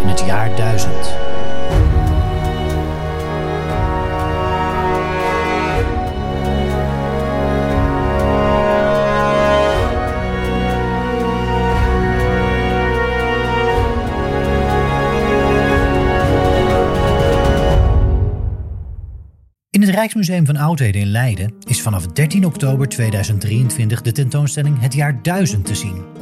In het jaar 1000. In het Rijksmuseum van Oudheden in Leiden is vanaf 13 oktober 2023 de tentoonstelling Het jaar 1000 te zien.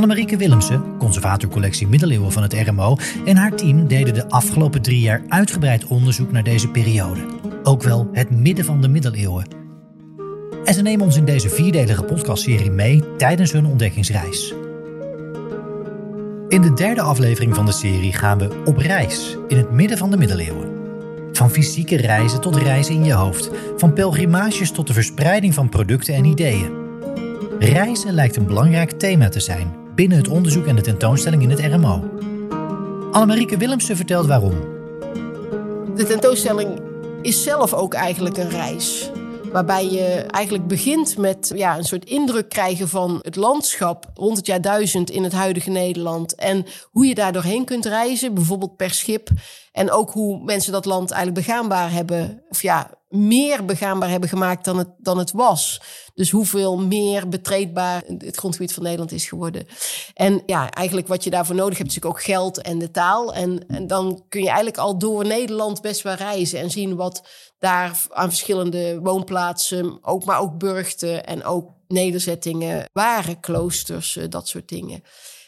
Annemarieke Willemsen, conservatorcollectie middeleeuwen van het RMO, en haar team deden de afgelopen drie jaar uitgebreid onderzoek naar deze periode. Ook wel het midden van de middeleeuwen. En ze nemen ons in deze vierdelige podcastserie mee tijdens hun ontdekkingsreis. In de derde aflevering van de serie gaan we op reis in het midden van de middeleeuwen. Van fysieke reizen tot reizen in je hoofd. Van pelgrimages tot de verspreiding van producten en ideeën. Reizen lijkt een belangrijk thema te zijn binnen het onderzoek en de tentoonstelling in het RMO. Annemarieke Willemsen vertelt waarom. De tentoonstelling is zelf ook eigenlijk een reis. Waarbij je eigenlijk begint met ja, een soort indruk krijgen van het landschap rond het jaar 1000 in het huidige Nederland. En hoe je daar doorheen kunt reizen, bijvoorbeeld per schip. En ook hoe mensen dat land eigenlijk begaanbaar hebben, of ja, meer begaanbaar hebben gemaakt dan het, dan het was. Dus hoeveel meer betreedbaar het grondgebied van Nederland is geworden. En ja, eigenlijk wat je daarvoor nodig hebt, is natuurlijk ook geld en de taal. En, en dan kun je eigenlijk al door Nederland best wel reizen en zien wat daar aan verschillende woonplaatsen, ook, maar ook burchten en ook nederzettingen waren, kloosters, eh, dat soort dingen.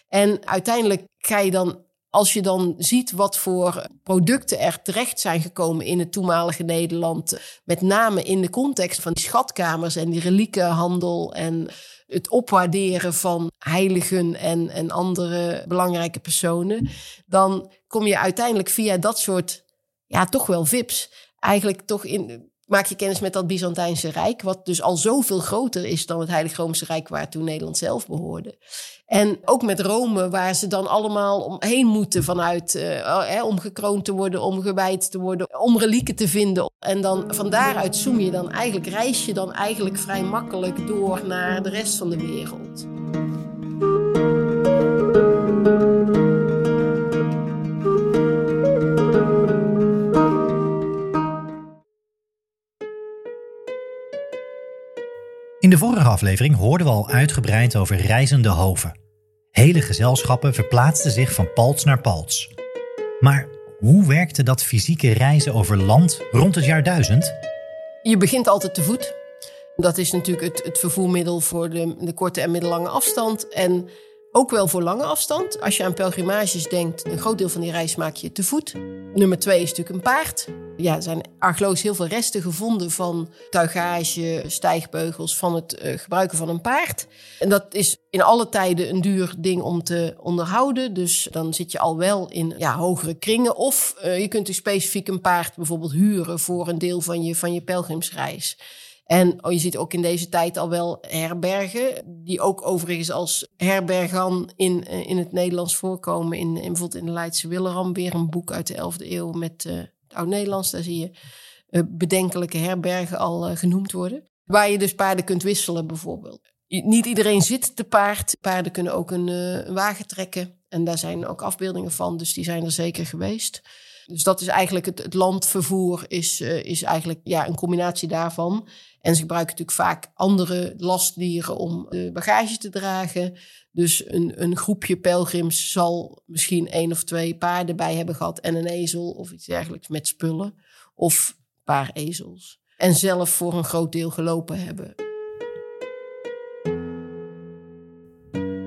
En uiteindelijk ga je dan als je dan ziet wat voor producten er terecht zijn gekomen in het toenmalige Nederland, met name in de context van die schatkamers en die reliekenhandel en het opwaarderen van heiligen en, en andere belangrijke personen, dan kom je uiteindelijk via dat soort, ja, toch wel VIPs, eigenlijk toch in, maak je kennis met dat Byzantijnse Rijk, wat dus al zoveel groter is dan het Heilig Roomse Rijk waar toen Nederland zelf behoorde. En ook met Rome, waar ze dan allemaal omheen moeten vanuit, uh, om gekroond te worden, om gewijd te worden, om relieken te vinden. En dan van daaruit zoom je dan eigenlijk, reis je dan eigenlijk vrij makkelijk door naar de rest van de wereld. Vorige aflevering hoorden we al uitgebreid over reizende hoven. Hele gezelschappen verplaatsten zich van palts naar palts. Maar hoe werkte dat fysieke reizen over land rond het jaar 1000? Je begint altijd te voet. Dat is natuurlijk het, het vervoermiddel voor de, de korte en middellange afstand. En ook wel voor lange afstand. Als je aan pelgrimages denkt, een groot deel van die reis maak je te voet. Nummer twee is natuurlijk een paard. Ja, er zijn archeologisch heel veel resten gevonden van tuigage, stijgbeugels, van het uh, gebruiken van een paard. En dat is in alle tijden een duur ding om te onderhouden. Dus dan zit je al wel in ja, hogere kringen. Of uh, je kunt dus specifiek een paard bijvoorbeeld huren voor een deel van je, van je pelgrimsreis. En oh, je ziet ook in deze tijd al wel herbergen, die ook overigens als herbergan in, eh, in het Nederlands voorkomen. In, in, bijvoorbeeld in de Leidse Willeram, weer een boek uit de 11e eeuw met uh, het Oud-Nederlands. Daar zie je uh, bedenkelijke herbergen al genoemd worden. Waar je dus paarden kunt wisselen bijvoorbeeld. Niet iedereen zit te paard. Paarden kunnen ook een, wagen trekken. En daar zijn ook afbeeldingen van, dus die zijn er zeker geweest. Dus dat is eigenlijk het, het landvervoer, is, is eigenlijk ja, een combinatie daarvan. En ze gebruiken natuurlijk vaak andere lastdieren om de bagage te dragen. Dus een, een groepje pelgrims zal misschien één of twee paarden bij hebben gehad en een ezel of iets dergelijks met spullen. Of een paar ezels. En zelf voor een groot deel gelopen hebben.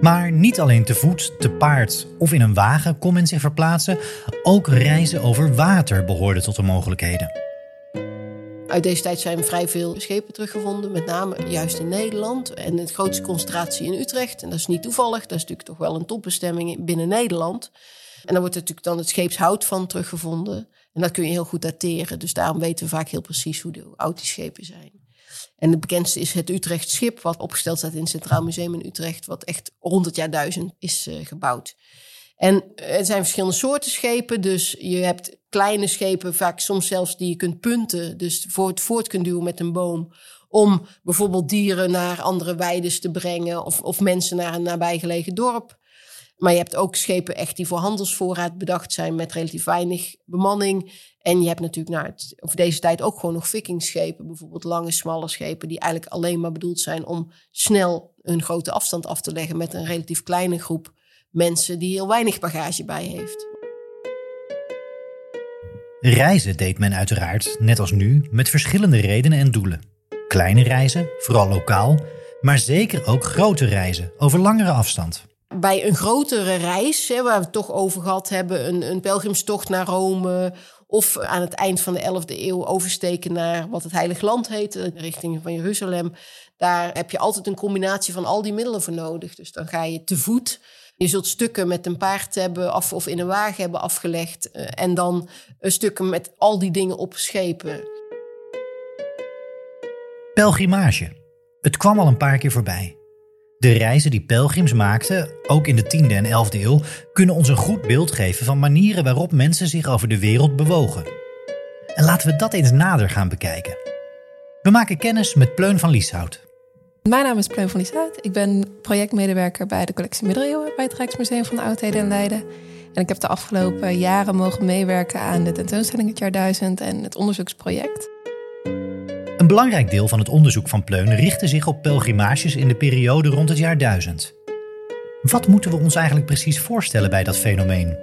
Maar niet alleen te voet, te paard of in een wagen kon men zich verplaatsen, ook reizen over water behoorde tot de mogelijkheden. Uit deze tijd zijn vrij veel schepen teruggevonden, met name juist in Nederland. En de grootste concentratie in Utrecht. En dat is niet toevallig, dat is natuurlijk toch wel een topbestemming binnen Nederland. En dan wordt natuurlijk dan het scheepshout van teruggevonden. En dat kun je heel goed dateren. Dus daarom weten we vaak heel precies hoe, oud die schepen zijn. En het bekendste is het Utrecht schip, wat opgesteld staat in het Centraal Museum in Utrecht, wat echt rond het jaar 1000 is uh, gebouwd. En er zijn verschillende soorten schepen. Dus je hebt kleine schepen, vaak soms zelfs die je kunt punten. Dus voor het voort kunt duwen met een boom. Om bijvoorbeeld dieren naar andere weides te brengen. Of, of mensen naar een nabijgelegen dorp. Maar je hebt ook schepen echt die voor handelsvoorraad bedacht zijn met relatief weinig bemanning. En je hebt natuurlijk nou, over deze tijd ook gewoon nog vikingschepen, bijvoorbeeld lange, smalle schepen, die eigenlijk alleen maar bedoeld zijn om snel een grote afstand af te leggen met een relatief kleine groep mensen die heel weinig bagage bij heeft. Reizen deed men uiteraard, net als nu, met verschillende redenen en doelen. Kleine reizen, vooral lokaal, maar zeker ook grote reizen over langere afstand. Bij een grotere reis, hè, waar we het toch over gehad hebben, een, een pelgrimstocht naar Rome of aan het eind van de 11e eeuw oversteken naar wat het Heilig Land heet, eh, richting van Jeruzalem. Daar heb je altijd een combinatie van al die middelen voor nodig. Dus dan ga je te voet. Je zult stukken met een paard hebben af, of in een wagen hebben afgelegd. Eh, en dan stukken met al die dingen op schepen. Pelgrimage. Het kwam al een paar keer voorbij. De reizen die pelgrims maakten, ook in de 10e en 11e eeuw, kunnen ons een goed beeld geven van manieren waarop mensen zich over de wereld bewogen. En laten we dat eens nader gaan bekijken. We maken kennis met Pleun van Lieshout. Mijn naam is Pleun van Lieshout. Ik ben projectmedewerker bij de collectie Middeleeuwen bij het Rijksmuseum van de Oudheden en Leiden. En ik heb de afgelopen jaren mogen meewerken aan de tentoonstelling Het Jaar 1000 en het onderzoeksproject. Een belangrijk deel van het onderzoek van Pleun richtte zich op pelgrimages in de periode rond het jaar 1000. Wat moeten we ons eigenlijk precies voorstellen bij dat fenomeen?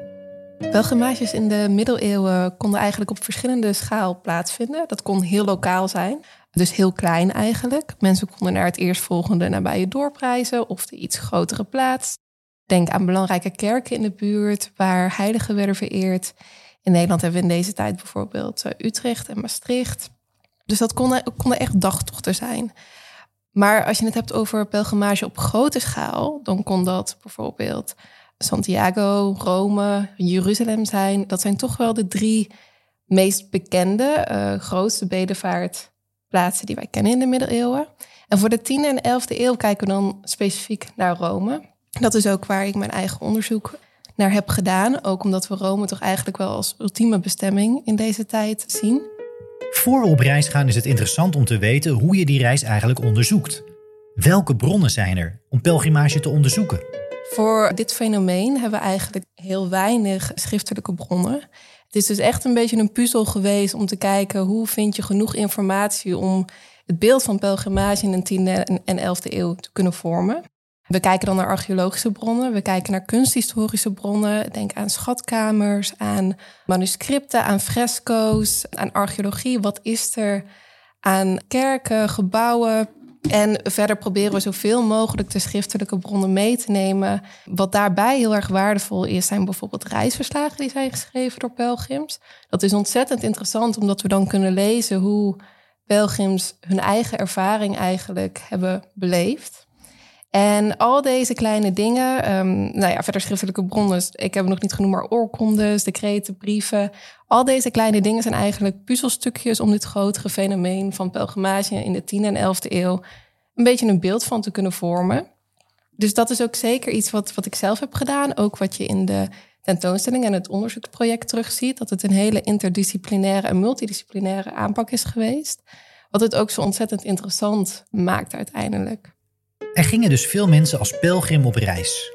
Pelgrimages in de middeleeuwen konden eigenlijk op verschillende schaal plaatsvinden. Dat kon heel lokaal zijn, dus heel klein eigenlijk. Mensen konden naar het eerstvolgende nabije dorp reizen of de iets grotere plaats. Denk aan belangrijke kerken in de buurt waar heiligen werden vereerd. In Nederland hebben we in deze tijd bijvoorbeeld eh, Utrecht en Maastricht. Dus dat konden, konden echt dagtochten zijn. Maar als je het hebt over pelgrimage op grote schaal, dan kon dat bijvoorbeeld Santiago, Rome, Jeruzalem zijn. Dat zijn toch wel de drie meest bekende, uh, grootste bedevaartplaatsen die wij kennen in de middeleeuwen. En voor de 10e en 11e eeuw kijken we dan specifiek naar Rome. Dat is ook waar ik mijn eigen onderzoek naar heb gedaan. Ook omdat we Rome toch eigenlijk wel als ultieme bestemming in deze tijd zien. Voor we op reis gaan is het interessant om te weten hoe je die reis eigenlijk onderzoekt. Welke bronnen zijn er om pelgrimage te onderzoeken? Voor dit fenomeen hebben we eigenlijk heel weinig schriftelijke bronnen. Het is dus echt een beetje een puzzel geweest om te kijken hoe vind je genoeg informatie om het beeld van pelgrimage in de 10e en 11e eeuw te kunnen vormen. We kijken dan naar archeologische bronnen, we kijken naar kunsthistorische bronnen. Denk aan schatkamers, aan manuscripten, aan fresco's, aan archeologie. Wat is er aan kerken, gebouwen? En verder proberen we zoveel mogelijk de schriftelijke bronnen mee te nemen. Wat daarbij heel erg waardevol is, zijn bijvoorbeeld reisverslagen die zijn geschreven door pelgrims. Dat is ontzettend interessant, omdat we dan kunnen lezen hoe pelgrims hun eigen ervaring eigenlijk hebben beleefd. En al deze kleine dingen, um, nou ja, verder schriftelijke bronnen, ik heb het nog niet genoemd, maar oorkondes, decreten, brieven. Al deze kleine dingen zijn eigenlijk puzzelstukjes om dit grotere fenomeen van pelgrimage in de 10e en 11e eeuw een beetje een beeld van te kunnen vormen. Dus dat is ook zeker iets wat, wat ik zelf heb gedaan. Ook wat je in de tentoonstelling en het onderzoeksproject terugziet. Dat het een hele interdisciplinaire en multidisciplinaire aanpak is geweest. Wat het ook zo ontzettend interessant maakt uiteindelijk. Er gingen dus veel mensen als pelgrim op reis.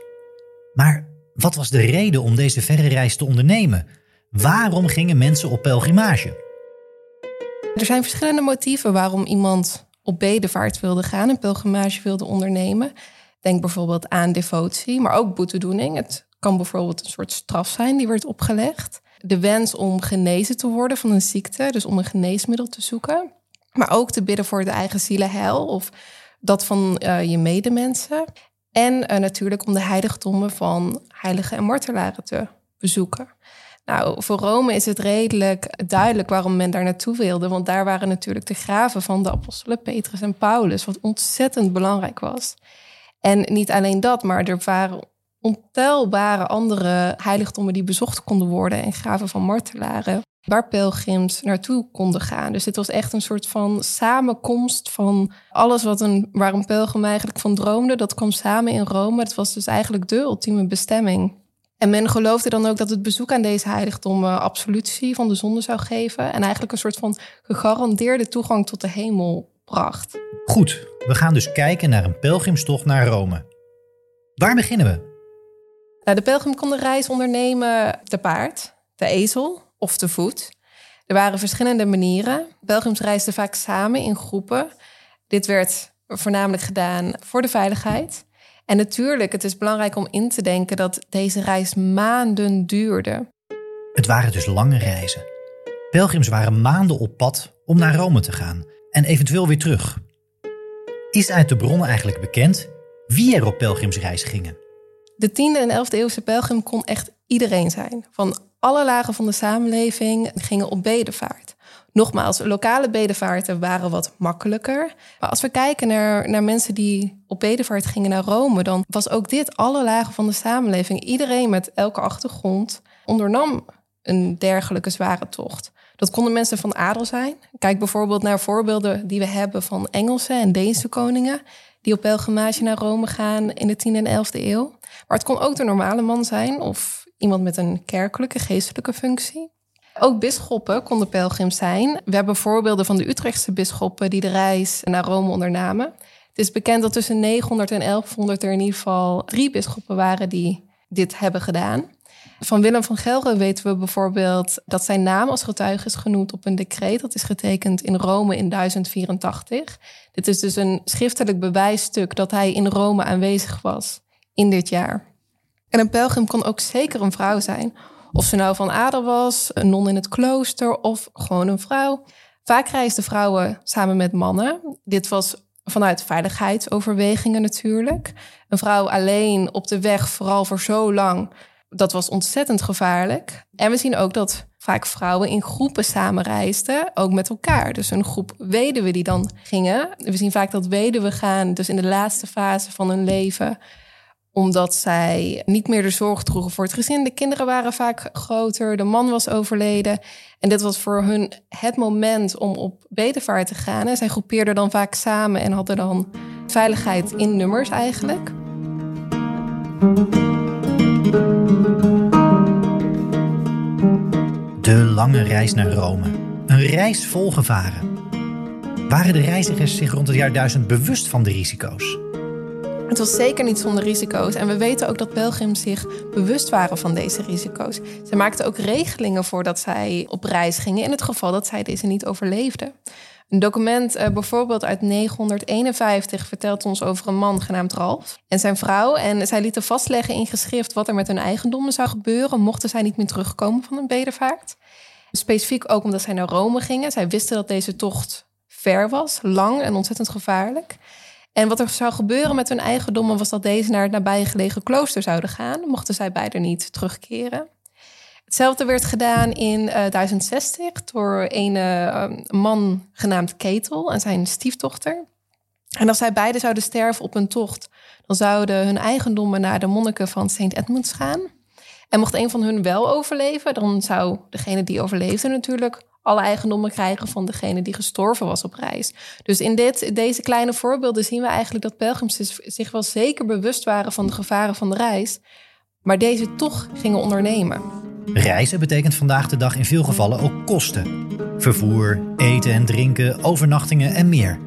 Maar wat was de reden om deze verre reis te ondernemen? Waarom gingen mensen op pelgrimage? Er zijn verschillende motieven waarom iemand op bedevaart wilde gaan en pelgrimage wilde ondernemen. Denk bijvoorbeeld aan devotie, maar ook boetedoening. Het kan bijvoorbeeld een soort straf zijn die werd opgelegd. De wens om genezen te worden van een ziekte, dus om een geneesmiddel te zoeken. Maar ook te bidden voor de eigen zielenheil of dat van uh, je medemensen. En uh, natuurlijk om de heiligdommen van heiligen en martelaren te bezoeken. Nou, voor Rome is het redelijk duidelijk waarom men daar naartoe wilde. Want daar waren natuurlijk de graven van de apostelen Petrus en Paulus, wat ontzettend belangrijk was. En niet alleen dat, maar er waren ontelbare andere heiligdommen die bezocht konden worden en graven van martelaren waar pelgrims naartoe konden gaan. Dus dit was echt een soort van samenkomst van alles wat een, waar een pelgrim eigenlijk van droomde. Dat kwam samen in Rome. Het was dus eigenlijk de ultieme bestemming. En men geloofde dan ook dat het bezoek aan deze heiligdommen absolutie van de zonde zou geven. En eigenlijk een soort van gegarandeerde toegang tot de hemel bracht. Goed, we gaan dus kijken naar een pelgrimstocht naar Rome. Waar beginnen we? Nou, de pelgrim kon de reis ondernemen te paard, te ezel of te voet. Er waren verschillende manieren. Pelgrims reisden vaak samen in groepen. Dit werd voornamelijk gedaan voor de veiligheid. En natuurlijk, het is belangrijk om in te denken dat deze reis maanden duurde. Het waren dus lange reizen. Pelgrims waren maanden op pad om naar Rome te gaan en eventueel weer terug. Is uit de bronnen eigenlijk bekend wie er op pelgrimsreis gingen? De 10e en 11e eeuwse pelgrim kon echt iedereen zijn. Van alle lagen van de samenleving gingen op bedevaart. Nogmaals, lokale bedevaarten waren wat makkelijker. Maar als we kijken naar, mensen die op bedevaart gingen naar Rome, dan was ook dit alle lagen van de samenleving. Iedereen met elke achtergrond ondernam een dergelijke zware tocht. Dat konden mensen van adel zijn. Kijk bijvoorbeeld naar voorbeelden die we hebben van Engelse en Deense koningen die op pelgrimage naar Rome gaan in de 10e en 11e eeuw. Maar het kon ook de normale man zijn of iemand met een kerkelijke, geestelijke functie. Ook bisschoppen konden pelgrims zijn. We hebben voorbeelden van de Utrechtse bisschoppen die de reis naar Rome ondernamen. Het is bekend dat tussen 900 en 1100 er in ieder geval drie bisschoppen waren die dit hebben gedaan. Van Willem van Gelre weten we bijvoorbeeld dat zijn naam als getuige is genoemd op een decreet. Dat is getekend in Rome in 1084. Dit is dus een schriftelijk bewijsstuk dat hij in Rome aanwezig was in dit jaar. En een pelgrim kon ook zeker een vrouw zijn. Of ze nou van adel was, een non in het klooster of gewoon een vrouw. Vaak reisden vrouwen samen met mannen. Dit was vanuit veiligheidsoverwegingen natuurlijk. Een vrouw alleen op de weg, vooral voor zo lang, dat was ontzettend gevaarlijk. En we zien ook dat vaak vrouwen in groepen samen reisden, ook met elkaar. Dus een groep weduwen die dan gingen. We zien vaak dat weduwen gaan, dus in de laatste fase van hun leven, omdat zij niet meer de zorg droegen voor het gezin. De kinderen waren vaak groter, de man was overleden. En dit was voor hun het moment om op bedevaart te gaan. En zij groepeerden dan vaak samen en hadden dan veiligheid in nummers eigenlijk. De lange reis naar Rome. Een reis vol gevaren. Waren de reizigers zich rond het jaar 1000 bewust van de risico's? Het was zeker niet zonder risico's. En we weten ook dat pelgrims zich bewust waren van deze risico's. Ze maakten ook regelingen voordat zij op reis gingen in het geval dat zij deze niet overleefden. Een document uh, bijvoorbeeld uit 951 vertelt ons over een man genaamd Ralf en zijn vrouw. En zij lieten vastleggen in geschrift wat er met hun eigendommen zou gebeuren mochten zij niet meer terugkomen van een bedevaart. Specifiek ook omdat zij naar Rome gingen. Zij wisten dat deze tocht ver was, lang en ontzettend gevaarlijk. En wat er zou gebeuren met hun eigendommen was dat deze naar het nabijgelegen klooster zouden gaan, mochten zij beide niet terugkeren. Hetzelfde werd gedaan in uh, eh, 1060 door een uh, man genaamd Ketel en zijn stiefdochter. En als zij beiden zouden sterven op een tocht, dan zouden hun eigendommen naar de monniken van St. Edmunds gaan. En mocht een van hun wel overleven, dan zou degene die overleefde natuurlijk alle eigendommen krijgen van degene die gestorven was op reis. Dus in dit, deze kleine voorbeelden zien we eigenlijk dat pelgrims zich wel zeker bewust waren van de gevaren van de reis, maar deze toch gingen ondernemen. Reizen betekent vandaag de dag in veel gevallen ook kosten. Vervoer, eten en drinken, overnachtingen en meer.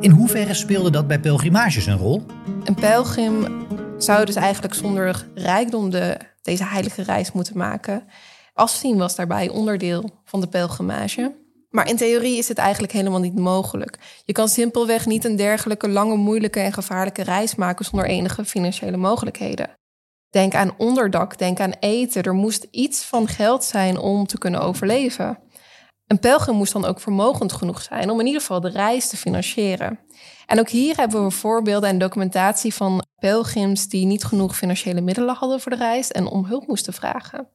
In hoeverre speelde dat bij pelgrimages een rol? Een pelgrim zou dus eigenlijk zonder rijkdom de, deze heilige reis moeten maken. Afzien was daarbij onderdeel van de pelgrimage. Maar in theorie is het eigenlijk helemaal niet mogelijk. Je kan simpelweg niet een dergelijke lange, moeilijke en gevaarlijke reis maken zonder enige financiële mogelijkheden. Denk aan onderdak, denk aan eten. Er moest iets van geld zijn om te kunnen overleven. Een pelgrim moest dan ook vermogend genoeg zijn om in ieder geval de reis te financieren. En ook hier hebben we voorbeelden en documentatie van pelgrims die niet genoeg financiële middelen hadden voor de reis en om hulp moesten vragen.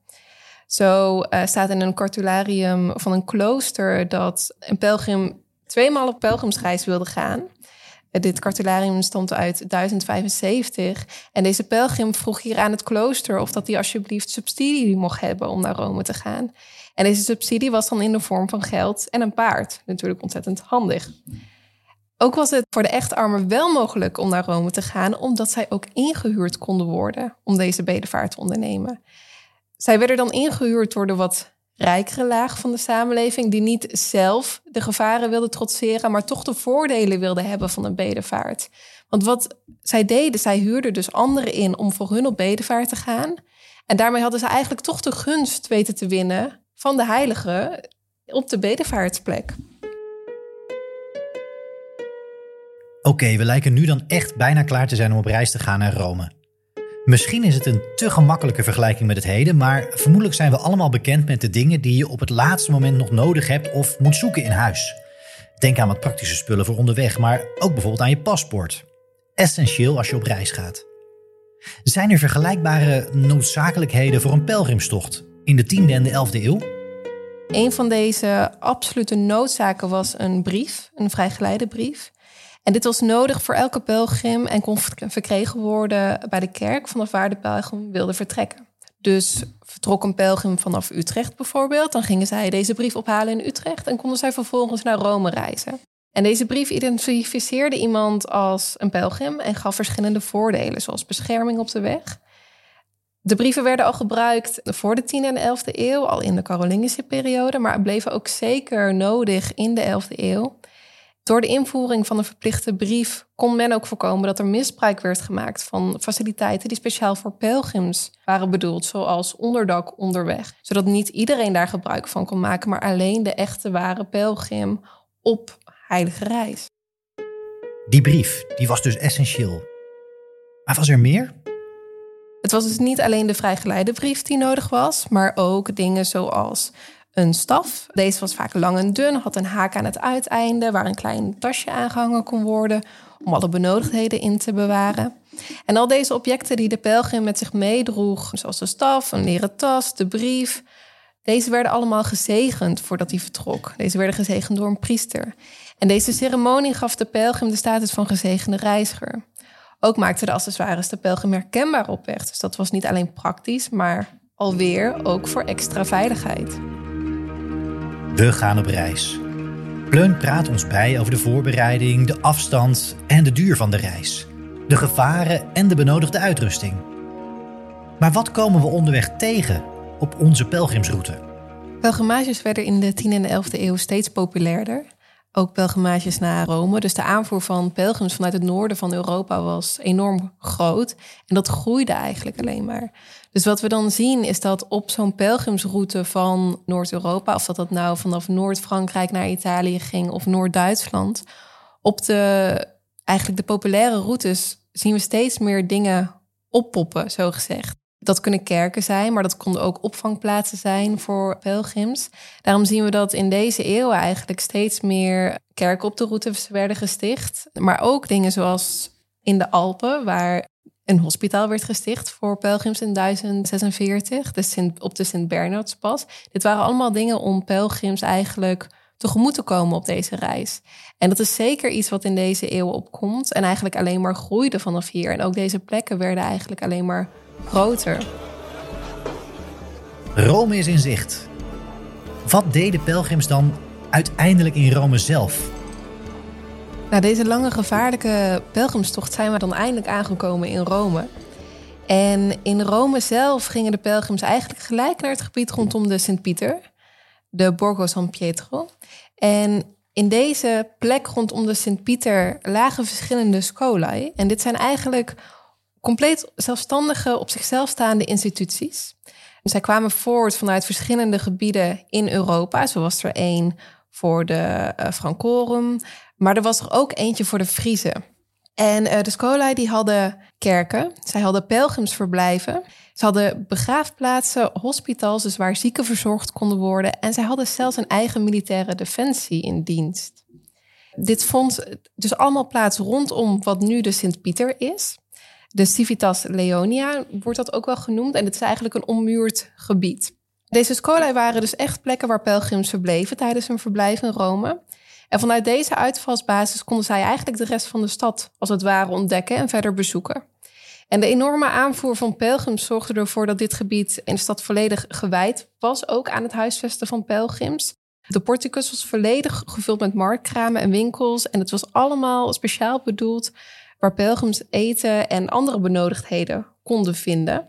Zo uh, staat in een cartularium van een klooster dat een pelgrim tweemaal op pelgrimsreis wilde gaan. Dit cartularium stamt uit 1075. En deze pelgrim vroeg hier aan het klooster of dat hij alsjeblieft subsidie mocht hebben om naar Rome te gaan. En deze subsidie was dan in de vorm van geld en een paard. Natuurlijk ontzettend handig. Ook was het voor de echt armen wel mogelijk om naar Rome te gaan, omdat zij ook ingehuurd konden worden om deze bedevaart te ondernemen. Zij werden dan ingehuurd door de wat rijkere laag van de samenleving, die niet zelf de gevaren wilde trotseren, maar toch de voordelen wilde hebben van een bedevaart. Want wat zij deden, zij huurden dus anderen in om voor hun op bedevaart te gaan. En daarmee hadden ze eigenlijk toch de gunst weten te winnen van de heiligen op de bedevaartsplek. Oké, we lijken nu dan echt bijna klaar te zijn om op reis te gaan naar Rome. Misschien is het een te gemakkelijke vergelijking met het heden, maar vermoedelijk zijn we allemaal bekend met de dingen die je op het laatste moment nog nodig hebt of moet zoeken in huis. Denk aan wat praktische spullen voor onderweg, maar ook bijvoorbeeld aan je paspoort. Essentieel als je op reis gaat. Zijn er vergelijkbare noodzakelijkheden voor een pelgrimstocht in de 10e en de 11e eeuw? Een van deze absolute noodzaken was een brief, een vrijgeleide brief. En dit was nodig voor elke pelgrim en kon verkregen worden bij de kerk vanaf waar de pelgrim wilde vertrekken. Dus vertrok een pelgrim vanaf Utrecht bijvoorbeeld, dan gingen zij deze brief ophalen in Utrecht en konden zij vervolgens naar Rome reizen. En deze brief identificeerde iemand als een pelgrim en gaf verschillende voordelen, zoals bescherming op de weg. De brieven werden al gebruikt voor de 10e en de 11e eeuw, al in de Carolingische periode, maar bleven ook zeker nodig in de 11e eeuw. Door de invoering van een verplichte brief kon men ook voorkomen dat er misbruik werd gemaakt van faciliteiten die speciaal voor pelgrims waren bedoeld, zoals onderdak onderweg. Zodat niet iedereen daar gebruik van kon maken, maar alleen de echte ware pelgrim op heilige reis. Die brief, die was dus essentieel. Maar was er meer? Het was dus niet alleen de vrijgeleide brief die nodig was, maar ook dingen zoals een staf. Deze was vaak lang en dun, had een haak aan het uiteinde waar een klein tasje aangehangen kon worden om alle benodigdheden in te bewaren. En al deze objecten die de pelgrim met zich meedroeg, zoals de staf, een leren tas, de brief, deze werden allemaal gezegend voordat hij vertrok. Deze werden gezegend door een priester. En deze ceremonie gaf de pelgrim de status van gezegende reiziger. Ook maakte de accessoires de pelgrim herkenbaar op weg. Dus dat was niet alleen praktisch, maar alweer ook voor extra veiligheid. We gaan op reis. Pleun praat ons bij over de voorbereiding, de afstand en de duur van de reis. De gevaren en de benodigde uitrusting. Maar wat komen we onderweg tegen op onze pelgrimsroute? Pelgrimages werden in de 10e en de 11e eeuw steeds populairder. Ook pelgrimages naar Rome. Dus de aanvoer van pelgrims vanuit het noorden van Europa was enorm groot. En dat groeide eigenlijk alleen maar. Dus wat we dan zien is dat op zo'n pelgrimsroute van Noord-Europa, of dat dat nou vanaf Noord-Frankrijk naar Italië ging of Noord-Duitsland, op de eigenlijk de populaire routes zien we steeds meer dingen oppoppen, zo gezegd. Dat kunnen kerken zijn, maar dat konden ook opvangplaatsen zijn voor pelgrims. Daarom zien we dat in deze eeuw eigenlijk steeds meer kerken op de route werden gesticht. Maar ook dingen zoals in de Alpen, waar een hospitaal werd gesticht voor pelgrims in 1046, de Sint, op de Sint-Bernardspas. Dit waren allemaal dingen om pelgrims eigenlijk tegemoet te komen op deze reis. En dat is zeker iets wat in deze eeuw opkomt en eigenlijk alleen maar groeide vanaf hier. En ook deze plekken werden eigenlijk alleen maar groter. Rome is in zicht. Wat deden pelgrims dan uiteindelijk in Rome zelf? Na deze lange gevaarlijke pelgrimstocht zijn we dan eindelijk aangekomen in Rome. En in Rome zelf gingen de pelgrims eigenlijk gelijk naar het gebied rondom de Sint-Pieter, de Borgo San Pietro. En in deze plek rondom de Sint-Pieter lagen verschillende scholai. En dit zijn eigenlijk compleet zelfstandige, op zichzelf staande instituties. Zij kwamen voort vanuit verschillende gebieden in Europa. Zo was er één voor de uh, Francorum, maar er was er ook eentje voor de Friezen. En uh, de scholai die hadden kerken, zij hadden pelgrimsverblijven, ze hadden begraafplaatsen, hospitals, dus waar zieken verzorgd konden worden. En zij hadden zelfs een eigen militaire defensie in dienst. Dit vond dus allemaal plaats rondom wat nu de Sint-Pieter is. De Civitas Leonia wordt dat ook wel genoemd. En het is eigenlijk een ommuurd gebied. Deze scholai waren dus echt plekken waar pelgrims verbleven tijdens hun verblijf in Rome. En vanuit deze uitvalsbasis konden zij eigenlijk de rest van de stad als het ware ontdekken en verder bezoeken. En de enorme aanvoer van pelgrims zorgde ervoor dat dit gebied in de stad volledig gewijd was, ook aan het huisvesten van pelgrims. De porticus was volledig gevuld met marktkramen en winkels en het was allemaal speciaal bedoeld waar pelgrims eten en andere benodigdheden konden vinden.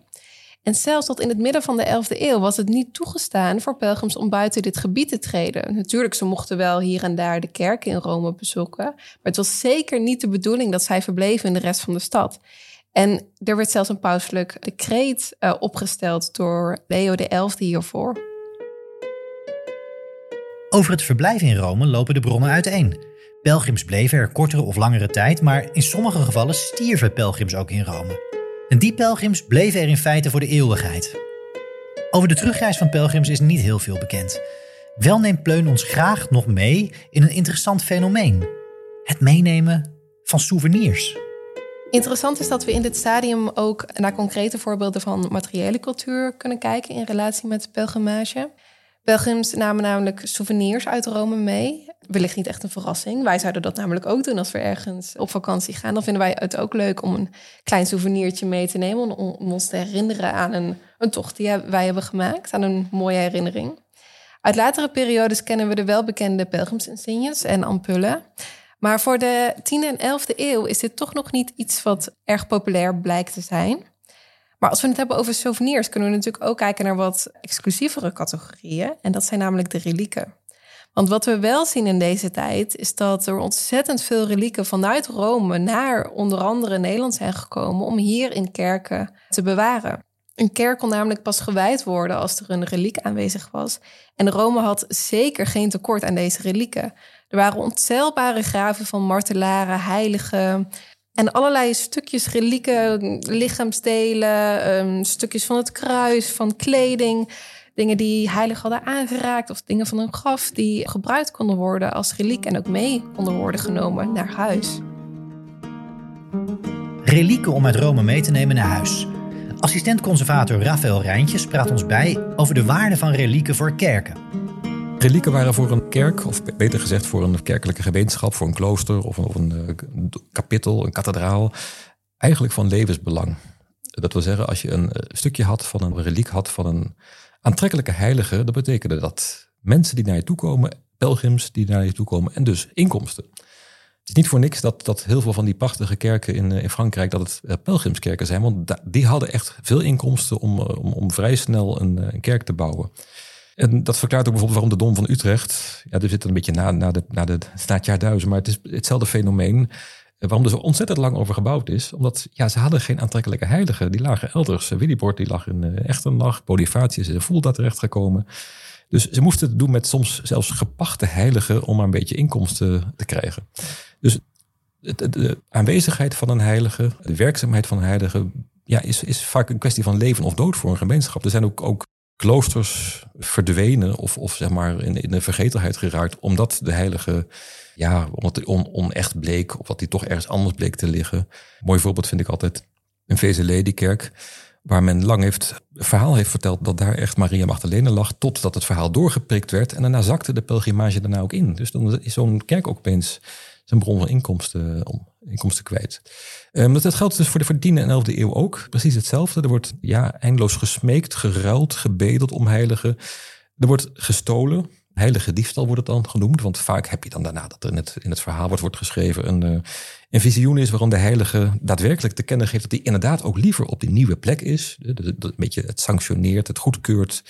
En zelfs tot in het midden van de 11e eeuw was het niet toegestaan voor pelgrims om buiten dit gebied te treden. Natuurlijk, ze mochten wel hier en daar de kerk in Rome bezoeken, maar het was zeker niet de bedoeling dat zij verbleven in de rest van de stad. En er werd zelfs een pauselijk decreet uh, opgesteld door Leo XI hiervoor. Over het verblijf in Rome lopen de bronnen uiteen. Pelgrims bleven er kortere of langere tijd, maar in sommige gevallen stierven pelgrims ook in Rome. En die pelgrims bleven er in feite voor de eeuwigheid. Over de terugreis van pelgrims is niet heel veel bekend. Wel neemt Pleun ons graag nog mee in een interessant fenomeen: het meenemen van souvenirs. Interessant is dat we in dit stadium ook naar concrete voorbeelden van materiële cultuur kunnen kijken in relatie met pelgrimage. Pelgrims namen namelijk souvenirs uit Rome mee. Wellicht niet echt een verrassing. Wij zouden dat namelijk ook doen als we ergens op vakantie gaan. Dan vinden wij het ook leuk om een klein souvenirtje mee te nemen. Om, ons te herinneren aan een, een tocht die wij hebben gemaakt. Aan een mooie herinnering. Uit latere periodes kennen we de welbekende pelgrimsinsignes en ampullen. Maar voor de 10e en 11e eeuw is dit toch nog niet iets wat erg populair blijkt te zijn. Maar als we het hebben over souvenirs, kunnen we natuurlijk ook kijken naar wat exclusievere categorieën. En dat zijn namelijk de relieken. Want wat we wel zien in deze tijd is dat er ontzettend veel relieken vanuit Rome naar onder andere Nederland zijn gekomen om hier in kerken te bewaren. Een kerk kon namelijk pas gewijd worden als er een reliek aanwezig was. En Rome had zeker geen tekort aan deze relieken. Er waren ontelbare graven van martelaren, heiligen, en allerlei stukjes relieken, lichaamsdelen, um, stukjes van het kruis, van kleding. Dingen die heilig hadden aangeraakt of dingen van een graf die gebruikt konden worden als reliek en ook mee konden worden genomen naar huis. Relieken om uit Rome mee te nemen naar huis. Assistent-conservator Rafael Rijntjes praat ons bij over de waarde van relieken voor kerken. Relieken waren voor een kerk, of beter gezegd voor een kerkelijke gemeenschap, voor een klooster of een, of een, een eh, kapittel, een kathedraal, eigenlijk van levensbelang. Dat wil zeggen, als je een eh, stukje had van een reliek had van een aantrekkelijke heilige, dat betekende dat mensen die naar je toe komen, pelgrims die naar je toe komen en dus inkomsten. Het is niet voor niks dat, dat heel veel van die prachtige kerken in, eh, in Frankrijk dat het pelgrimskerken zijn, want die hadden echt veel inkomsten om, om, om vrij snel een, een kerk te bouwen. En dat verklaart ook bijvoorbeeld waarom de Dom van Utrecht, ja, er zit een beetje na, na, de, na, de, na jaar duizend, maar het is hetzelfde fenomeen. Waarom er zo ontzettend lang over gebouwd is. Omdat ja, ze hadden geen aantrekkelijke heiligen. Die lagen elders. Willibord die lag in uh, Echternach. Bonifatius is in Fulda terechtgekomen. Dus ze moesten het doen met soms zelfs gepachte heiligen om maar een beetje inkomsten te krijgen. Dus de aanwezigheid van een heilige, de werkzaamheid van een heilige, ja, is, is vaak een kwestie van leven of dood voor een gemeenschap. Er zijn ook, ook kloosters verdwenen of, of zeg maar in, in de vergetelheid geraakt, omdat de heilige, ja, omdat hij on, onecht bleek, of dat hij toch ergens anders bleek te liggen. mooi voorbeeld vind ik altijd een Vezeledi-kerk, waar men lang heeft, een verhaal heeft verteld dat daar echt Maria Magdalene lag, totdat het verhaal doorgeprikt werd. En daarna zakte de pelgrimage daarna ook in. Dus dan is zo'n kerk ook opeens zijn bron van inkomsten, om, inkomsten kwijt. Um, dat geldt dus voor de, voor de 10e en 11e eeuw ook. Precies hetzelfde. Er wordt ja, eindeloos gesmeekt, geruild, gebedeld om heiligen. Er wordt gestolen. Heilige diefstal wordt het dan genoemd. Want vaak heb je dan daarna dat er in het, in het verhaal wordt, wordt geschreven een, uh, een visioen is waarom de heilige daadwerkelijk te kennen geeft dat hij inderdaad ook liever op die nieuwe plek is. Dat, een beetje het sanctioneert, het goedkeurt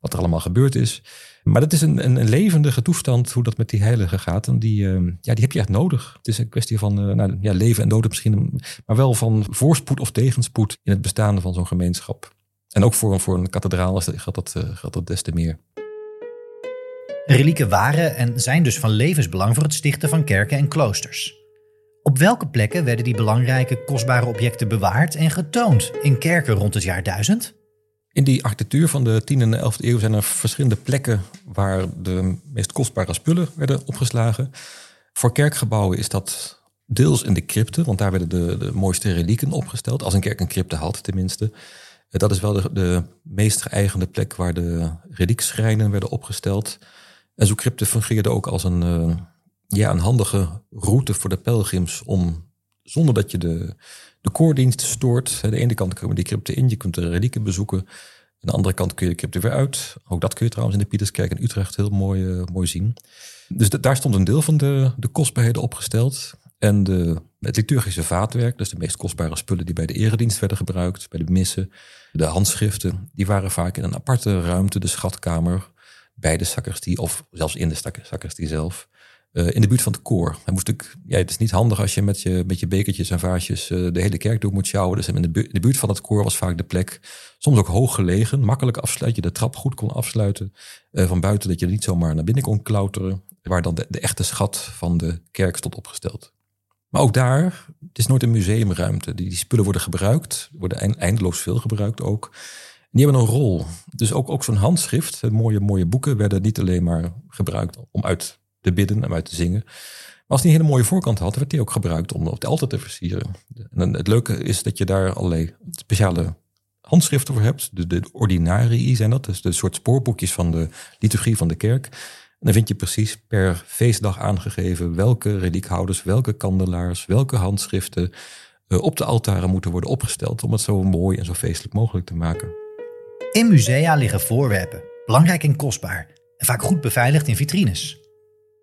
wat er allemaal gebeurd is. Maar dat is een, een, een, levendige toestand hoe dat met die heilige gaat. En die, uh, ja, die heb je echt nodig. Het is een kwestie van uh, nou, ja, leven en dood misschien, maar wel van voorspoed of tegenspoed in het bestaan van zo'n gemeenschap. En ook voor, voor een kathedraal geldt dat, geldt dat des te meer. Relieken waren en zijn dus van levensbelang voor het stichten van kerken en kloosters. Op welke plekken werden die belangrijke, kostbare objecten bewaard en getoond in kerken rond het jaar 1000? In die architectuur van de 10e en 11e eeuw zijn er verschillende plekken waar de meest kostbare spullen werden opgeslagen. Voor kerkgebouwen is dat deels in de crypten, want daar werden de, de mooiste relieken opgesteld. Als een kerk een crypte had, tenminste. Eh, dat is wel de, de meest geëigende plek waar de reliekschrijnen werden opgesteld. En zo'n crypte fungeerde ook als een, uh, ja, een handige route voor de pelgrims om, zonder dat je de, de koordienst stoort. De ene kant komen die crypten in, je kunt de relieken bezoeken. Aan de andere kant kun je de crypte weer uit. Ook dat kun je trouwens in de Pieterskerk in Utrecht heel mooi, uh, mooi zien. Dus daar stond een deel van de, de kostbaarheden opgesteld. En de, het liturgische vaatwerk, dus de meest kostbare spullen die bij de eredienst werden gebruikt, bij de missen, de handschriften, die waren vaak in een aparte ruimte, de schatkamer, bij de sacristie of zelfs in de sacristie zelf. Uh, in de buurt van het koor. Hij moest natuurlijk, ja, het is niet handig als je met je, met je bekertjes en vaasjes uh, de hele kerk door moet sjouwen. Dus in de, buurt, de buurt van het koor was vaak de plek. Soms ook hoog gelegen, makkelijk afsluiten. Je de trap goed kon afsluiten uh, van buiten, dat je niet zomaar naar binnen kon klauteren. Waar dan de, de echte schat van de kerk stond opgesteld. Maar ook daar, het is nooit een museumruimte. Die spullen worden gebruikt, worden eindeloos veel gebruikt ook. Die hebben een rol. Dus ook, ook zo'n handschrift, mooie, mooie boeken, werden niet alleen maar gebruikt om uit te bidden en uit te zingen. Maar als die een hele mooie voorkant had, werd die ook gebruikt om op de altaar te versieren. En het leuke is dat je daar allerlei speciale handschriften voor hebt. De, de ordinarii zijn dat, dus de soort spoorboekjes van de liturgie van de kerk. En dan vind je precies per feestdag aangegeven welke reliekhouders, welke kandelaars, welke handschriften uh, op de altaren moeten worden opgesteld om het zo mooi en zo feestelijk mogelijk te maken. In musea liggen voorwerpen, belangrijk en kostbaar, en vaak goed beveiligd in vitrines.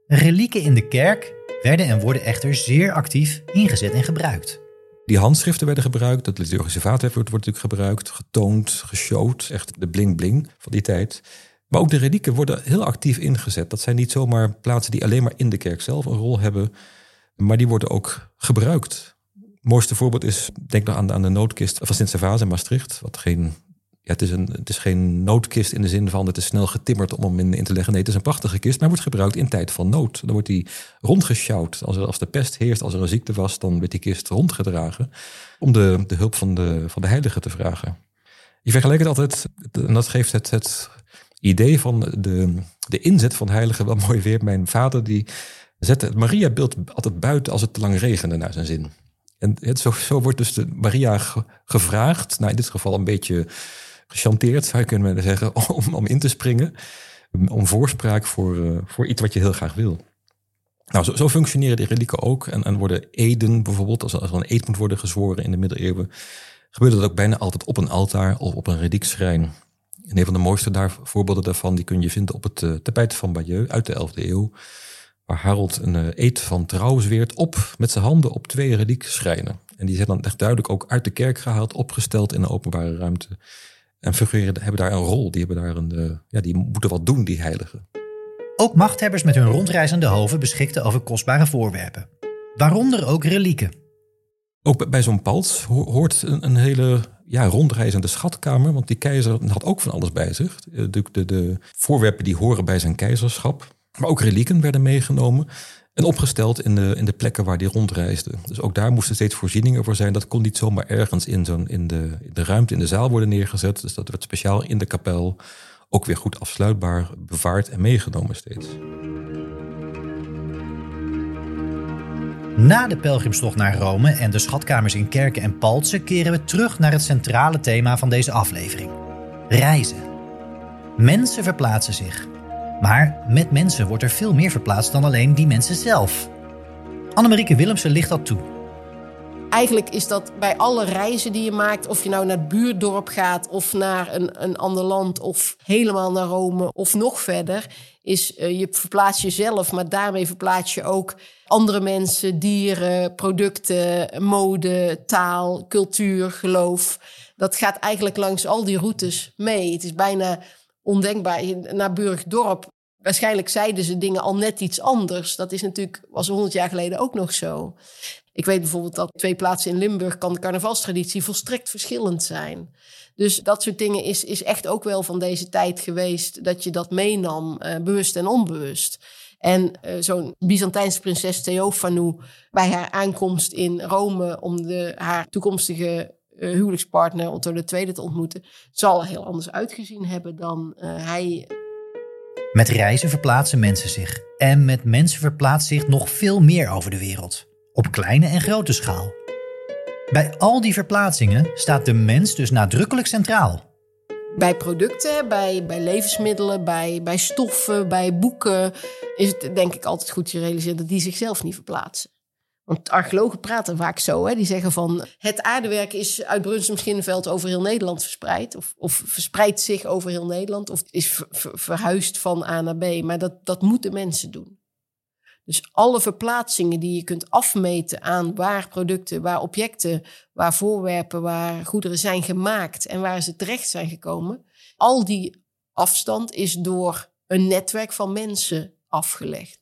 Relieken in de kerk werden en worden echter zeer actief ingezet en gebruikt. Die handschriften werden gebruikt, het liturgische vaatwerk wordt, wordt natuurlijk gebruikt, getoond, geshowd, echt de bling-bling van die tijd. Maar ook de relieken worden heel actief ingezet. Dat zijn niet zomaar plaatsen die alleen maar in de kerk zelf een rol hebben, maar die worden ook gebruikt. Het mooiste voorbeeld is, denk nog aan de, aan de noodkist van Sint-Servaas in Maastricht, wat geen ja, het, is een, het is geen noodkist in de zin van het is snel getimmerd om hem in, te leggen. Nee, het is een prachtige kist, maar wordt gebruikt in tijd van nood. Dan wordt die rondgesjouwd. Als, als de pest heerst, als er een ziekte was, dan werd die kist rondgedragen om de, de hulp van de, van de heilige te vragen. Je vergelijkt het altijd, en dat geeft het, het idee van de, de inzet van heiligen wel mooi weer. Mijn vader die zette het Maria-beeld altijd buiten als het te lang regende naar zijn zin. En het, zo, zo wordt dus de Maria gevraagd, nou in dit geval een beetje gechanteerd, zou je kunnen zeggen, om, om in te springen. Om voorspraak voor, uh, voor iets wat je heel graag wil. Nou, zo, zo functioneren die relieken ook. En, en worden eden bijvoorbeeld, als, als er een eed moet worden gezworen in de middeleeuwen, gebeurt dat ook bijna altijd op een altaar of op een reliekschrijn. En een van de mooiste daar, voorbeelden daarvan, die kun je vinden op het uh, tapijt van Bayeux uit de 11e eeuw. Waar Harold een uh, eed van trouw zweert op met zijn handen op twee reliekschrijnen. En die zijn dan echt duidelijk ook uit de kerk gehaald, opgesteld in een openbare ruimte. En figuren hebben daar een rol. Die, hebben daar een, uh, ja, die moeten wat doen, die heiligen. Ook machthebbers met hun rondreizende hoven beschikten over kostbare voorwerpen. Waaronder ook relieken. Ook bij zo'n pals hoort een, een, hele ja, rondreizende schatkamer. Want die keizer had ook van alles bij zich. De, de, de voorwerpen die horen bij zijn keizerschap. Maar ook relieken werden meegenomen. En opgesteld in de, in de plekken waar die rondreisde. Dus ook daar moesten steeds voorzieningen voor zijn. Dat kon niet zomaar ergens in, zo'n, in, de, de ruimte, in de zaal worden neergezet. Dus dat werd speciaal in de kapel ook weer goed afsluitbaar bewaard en meegenomen steeds. Na de pelgrimstocht naar Rome en de schatkamers in kerken en paltsen keren we terug naar het centrale thema van deze aflevering: reizen. Mensen verplaatsen zich. Maar met mensen wordt er veel meer verplaatst dan alleen die mensen zelf. Annemarieke Willemsen ligt dat toe. Eigenlijk is dat bij alle reizen die je maakt, of je nou naar het buurdorp gaat of naar een, een ander land of helemaal naar Rome of nog verder, is uh, je verplaatst jezelf, maar daarmee verplaats je ook andere mensen, dieren, producten, mode, taal, cultuur, geloof. Dat gaat eigenlijk langs al die routes mee. Het is bijna ondenkbaar. Naar Burgdorp, waarschijnlijk zeiden ze dingen al net iets anders. Dat is natuurlijk, was honderd jaar geleden ook nog zo. Ik weet bijvoorbeeld dat twee plaatsen in Limburg kan de carnavalstraditie volstrekt verschillend zijn. Dus dat soort dingen is, is echt ook wel van deze tijd geweest. Dat je dat meenam, uh, bewust en onbewust. En uh, zo'n Byzantijnse prinses Theofanou bij haar aankomst in Rome om de, haar toekomstige huwelijkspartner Otto II te ontmoeten, zal er heel anders uitgezien hebben dan uh, hij. Met reizen verplaatsen mensen zich. En met mensen verplaatst zich nog veel meer over de wereld. Op kleine en grote schaal. Bij al die verplaatsingen staat de mens dus nadrukkelijk centraal. Bij producten, bij, bij levensmiddelen, bij, bij stoffen, bij boeken is het denk ik altijd goed te realiseren dat die zichzelf niet verplaatsen. Want archeologen praten vaak zo. Hè? Die zeggen van het aardewerk is uit Brunsum Schinnenveld over heel Nederland verspreid. Of, of verspreidt zich over heel Nederland. Of is ver, ver, verhuisd van A naar B. Maar dat, dat moeten mensen doen. Dus alle verplaatsingen die je kunt afmeten aan waar producten, waar objecten, waar voorwerpen, waar goederen zijn gemaakt en waar ze terecht zijn gekomen, al die afstand is door een netwerk van mensen afgelegd.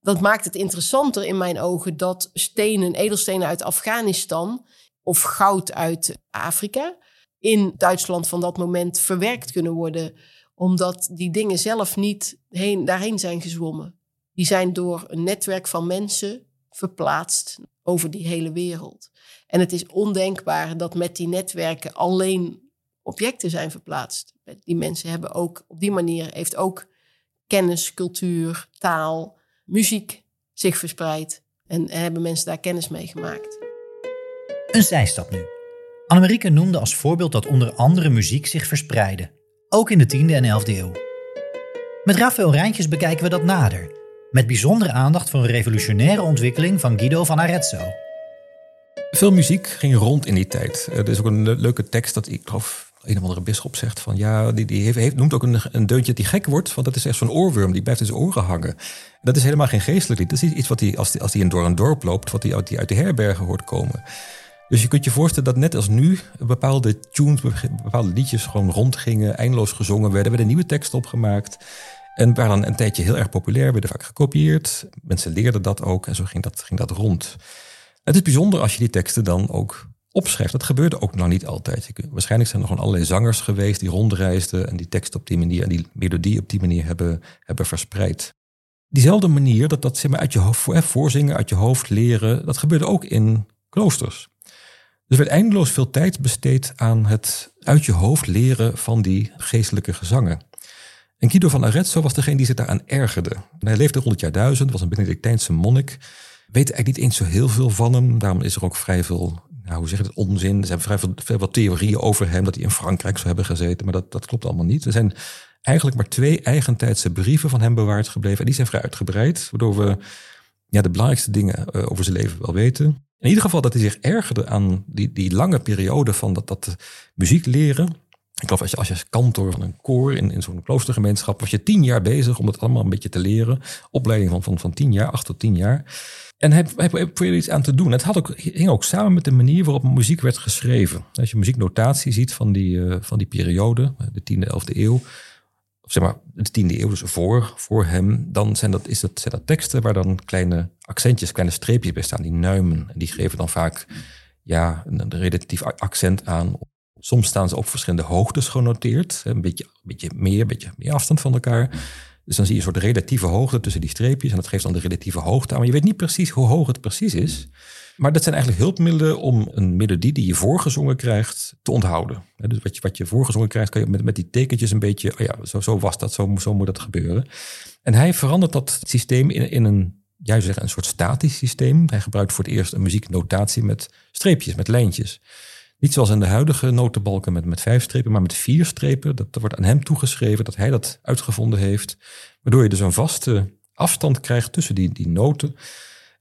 Dat maakt het interessanter in mijn ogen dat stenen, edelstenen uit Afghanistan of goud uit Afrika in Duitsland van dat moment verwerkt kunnen worden, omdat die dingen zelf niet heen, daarheen zijn gezwommen. Die zijn door een netwerk van mensen verplaatst over die hele wereld. En het is ondenkbaar dat met die netwerken alleen objecten zijn verplaatst. Die mensen hebben ook op die manier heeft ook kennis, cultuur, taal, muziek zich verspreid. En hebben mensen daar kennis mee gemaakt. Een zijstap nu. Annemarieke noemde als voorbeeld dat onder andere muziek zich verspreidde. Ook in de 10e en 11e eeuw. Met Rafael Rijntjes bekijken we dat nader. Met bijzondere aandacht voor een revolutionaire ontwikkeling van Guido van Arezzo. Veel muziek ging rond in die tijd. Er is ook een leuke tekst dat ik geloof een of andere bisschop zegt van ja, die, die heeft, noemt ook een, een deuntje die gek wordt, want dat is echt zo'n oorworm, die blijft in zijn oren hangen. Dat is helemaal geen geestelijk lied. Dat is iets wat hij, als hij, als door een dorp loopt, wat hij uit, die uit de herbergen hoort komen. Dus je kunt je voorstellen dat net als nu bepaalde tunes, bepaalde liedjes gewoon rondgingen, eindeloos gezongen werden, werden nieuwe teksten opgemaakt. En waren dan een tijdje heel erg populair, werden vaak gekopieerd. Mensen leerden dat ook en zo ging dat, ging dat rond. Het is bijzonder als je die teksten dan ook opschrijft. Dat gebeurde ook nog niet altijd. waarschijnlijk zijn er gewoon allerlei zangers geweest die rondreisden en die tekst op die manier en die melodie op die manier hebben, hebben verspreid. Diezelfde manier, dat, dat zeg maar, uit je hoofd, voorzingen, uit je hoofd leren, dat gebeurde ook in kloosters. Dus er werd eindeloos veel tijd besteed aan het uit je hoofd leren van die geestelijke gezangen. En Guido van Arezzo was degene die zich daaraan ergerde. hij leefde rond het jaar duizend, was een Benedictijnse monnik. Weet eigenlijk niet eens zo heel veel van hem. Daarom is er ook vrij veel, nou, hoe zeg je het, onzin. Er zijn vrij veel, veel wat theorieën over hem dat hij in Frankrijk zou hebben gezeten. Maar dat, dat klopt allemaal niet. Er zijn eigenlijk maar twee eigentijdse brieven van hem bewaard gebleven. En die zijn vrij uitgebreid, waardoor we ja, de belangrijkste dingen eh, over zijn leven wel weten. In ieder geval dat hij zich ergerde aan die, die lange periode van dat, dat muziek leren. Ik geloof als je als je kantor van een koor in, in zo'n kloostergemeenschap was je tien jaar bezig om het allemaal een beetje te leren. Opleiding van, van, van tien jaar, acht tot tien jaar. En hij probeerde iets aan te doen. Het had ook, hing ook samen met de manier waarop muziek werd geschreven. Als je muzieknotatie ziet van die, uh, van die periode, de tiende, elfde eeuw, zeg maar de tiende eeuw, dus voor, voor hem, dan zijn dat, is dat, zijn dat teksten waar dan kleine accentjes, kleine streepjes bij staan, die nuimen. En die geven dan vaak ja, een, een relatief accent aan. Soms staan ze op verschillende hoogtes genoteerd, een beetje, een beetje meer, een beetje meer afstand van elkaar. Dus dan zie je een soort relatieve hoogte tussen die streepjes en dat geeft dan de relatieve hoogte aan. Maar je weet niet precies hoe hoog het precies is. Maar dat zijn eigenlijk hulpmiddelen om een melodie die je voorgezongen krijgt te onthouden. Dus wat je, wat je voorgezongen krijgt, kan je met, met die tekentjes een beetje, oh ja, zo, zo was dat, zo, zo moet dat gebeuren. En hij verandert dat systeem in, in een, juist zeggen, een soort statisch systeem. Hij gebruikt voor het eerst een muzieknotatie met streepjes, met lijntjes. Niet zoals in de huidige notenbalken met, met vijf strepen, maar met vier strepen. Dat, wordt aan hem toegeschreven dat hij dat uitgevonden heeft. Waardoor je dus een vaste afstand krijgt tussen die, die noten.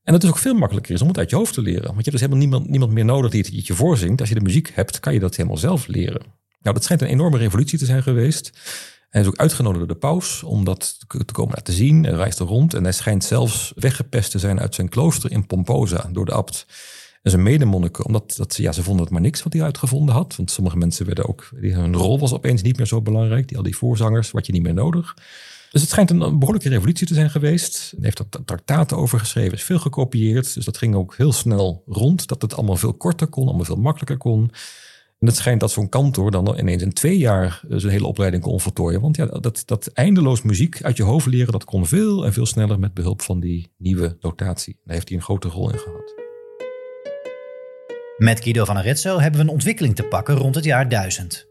En dat is ook veel makkelijker is om het uit je hoofd te leren. Want je hebt dus helemaal niemand, niemand meer nodig die het je voorzingt. Als je de muziek hebt, kan je dat helemaal zelf leren. Nou, dat schijnt een enorme revolutie te zijn geweest. Hij is ook uitgenodigd door de paus om dat te komen laten zien. Hij reist er rond en hij schijnt zelfs weggepest te zijn uit zijn klooster in Pomposa door de abt en zijn medemonniken. Omdat dat, ja, ze vonden het maar niks wat hij uitgevonden had. Want sommige mensen werden ook, hun rol was opeens niet meer zo belangrijk. Die al die voorzangers, wat je niet meer nodig. Dus het schijnt een behoorlijke revolutie te zijn geweest. Hij heeft er traktaten over geschreven, is veel gekopieerd. Dus dat ging ook heel snel rond. Dat het allemaal veel korter kon, allemaal veel makkelijker kon. En het schijnt dat zo'n kantor dan ineens in twee jaar eh, zijn hele opleiding kon voltooien. Want ja, dat, dat eindeloos muziek uit je hoofd leren, dat kon veel en veel sneller met behulp van die nieuwe notatie. Daar heeft hij een grote rol in gehad. Met Guido van Arezzo hebben we een ontwikkeling te pakken rond het jaar 1000.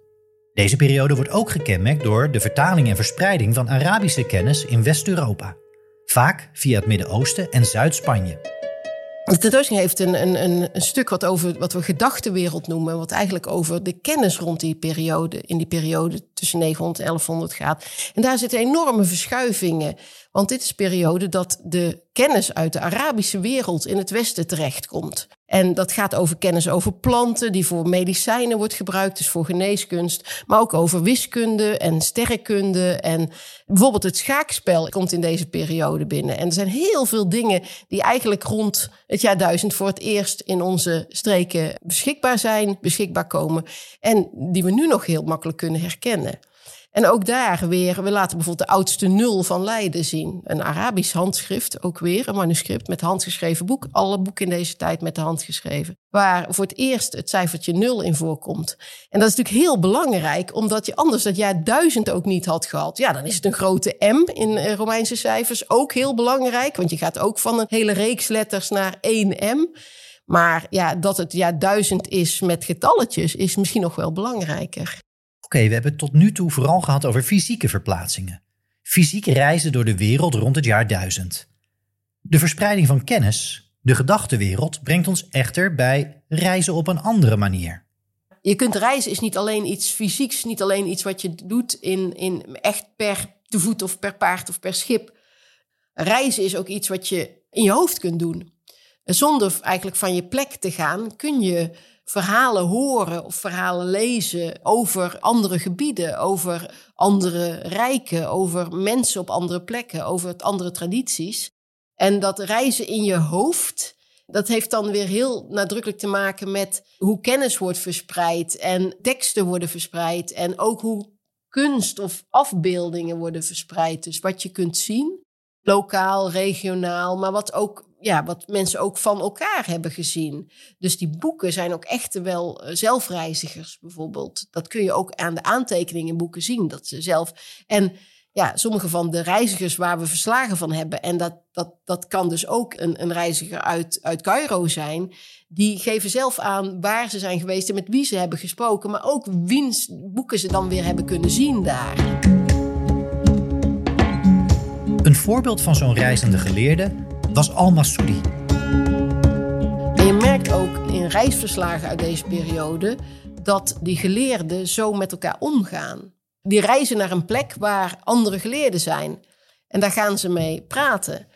Deze periode wordt ook gekenmerkt door de vertaling en verspreiding van Arabische kennis in West-Europa, vaak via het Midden-Oosten en Zuid-Spanje. De tentoonstelling heeft een, een, een, stuk wat over wat we gedachtenwereld noemen, wat eigenlijk over de kennis rond die periode, in die periode tussen 900 en 1100 gaat. En daar zitten enorme verschuivingen, want dit is een periode dat de kennis uit de Arabische wereld in het Westen terechtkomt. En dat gaat over kennis over planten, die voor medicijnen wordt gebruikt, dus voor geneeskunst. Maar ook over wiskunde en sterrenkunde. En bijvoorbeeld het schaakspel komt in deze periode binnen. En er zijn heel veel dingen die eigenlijk rond het jaar duizend voor het eerst in onze streken beschikbaar zijn, beschikbaar komen. En die we nu nog heel makkelijk kunnen herkennen. En ook daar weer, we laten bijvoorbeeld de oudste nul van Leiden zien. Een Arabisch handschrift, ook weer een manuscript met handgeschreven boek. Alle boeken in deze tijd met de hand geschreven. Waar voor het eerst het cijfertje nul in voorkomt. En dat is natuurlijk heel belangrijk, omdat je anders dat jaar duizend ook niet had gehad. Ja, dan is het een grote M in eh, Romeinse cijfers. Ook heel belangrijk, want je gaat ook van een hele reeks letters naar één M. Maar ja, dat het jaar duizend is met getalletjes, is misschien nog wel belangrijker. Oké, we hebben het tot nu toe vooral gehad over fysieke verplaatsingen. Fysiek reizen door de wereld rond het jaar 1000. De verspreiding van kennis, de gedachtenwereld, brengt ons echter bij reizen op een andere manier. Je kunt reizen is niet alleen iets fysieks, niet alleen iets wat je doet in, in echt per te voet of per paard of per schip. Reizen is ook iets wat je in je hoofd kunt doen. Zonder eigenlijk van je plek te gaan, kun je verhalen horen of verhalen lezen over andere gebieden, over andere rijken, over mensen op andere plekken, over andere tradities. En dat reizen in je hoofd, dat heeft dan weer heel nadrukkelijk te maken met hoe kennis wordt verspreid en teksten worden verspreid en ook hoe kunst of afbeeldingen worden verspreid. Dus wat je kunt zien, lokaal, regionaal, maar wat ook ja, wat mensen ook van elkaar hebben gezien. Dus die boeken zijn ook echt wel eh, zelfreizigers bijvoorbeeld. Dat kun je ook aan de aantekeningen in boeken zien. Dat ze zelf. En ja, sommige van de reizigers waar we verslagen van hebben, en dat, dat, dat kan dus ook een, een reiziger uit, uit Cairo zijn, die geven zelf aan waar ze zijn geweest en met wie ze hebben gesproken, maar ook wiens boeken ze dan weer hebben kunnen zien daar. Een voorbeeld van zo'n reizende geleerde was Al-Masoudi. En je merkt ook in reisverslagen uit deze periode dat die geleerden zo met elkaar omgaan. Die reizen naar een plek waar andere geleerden zijn. En daar gaan ze mee praten.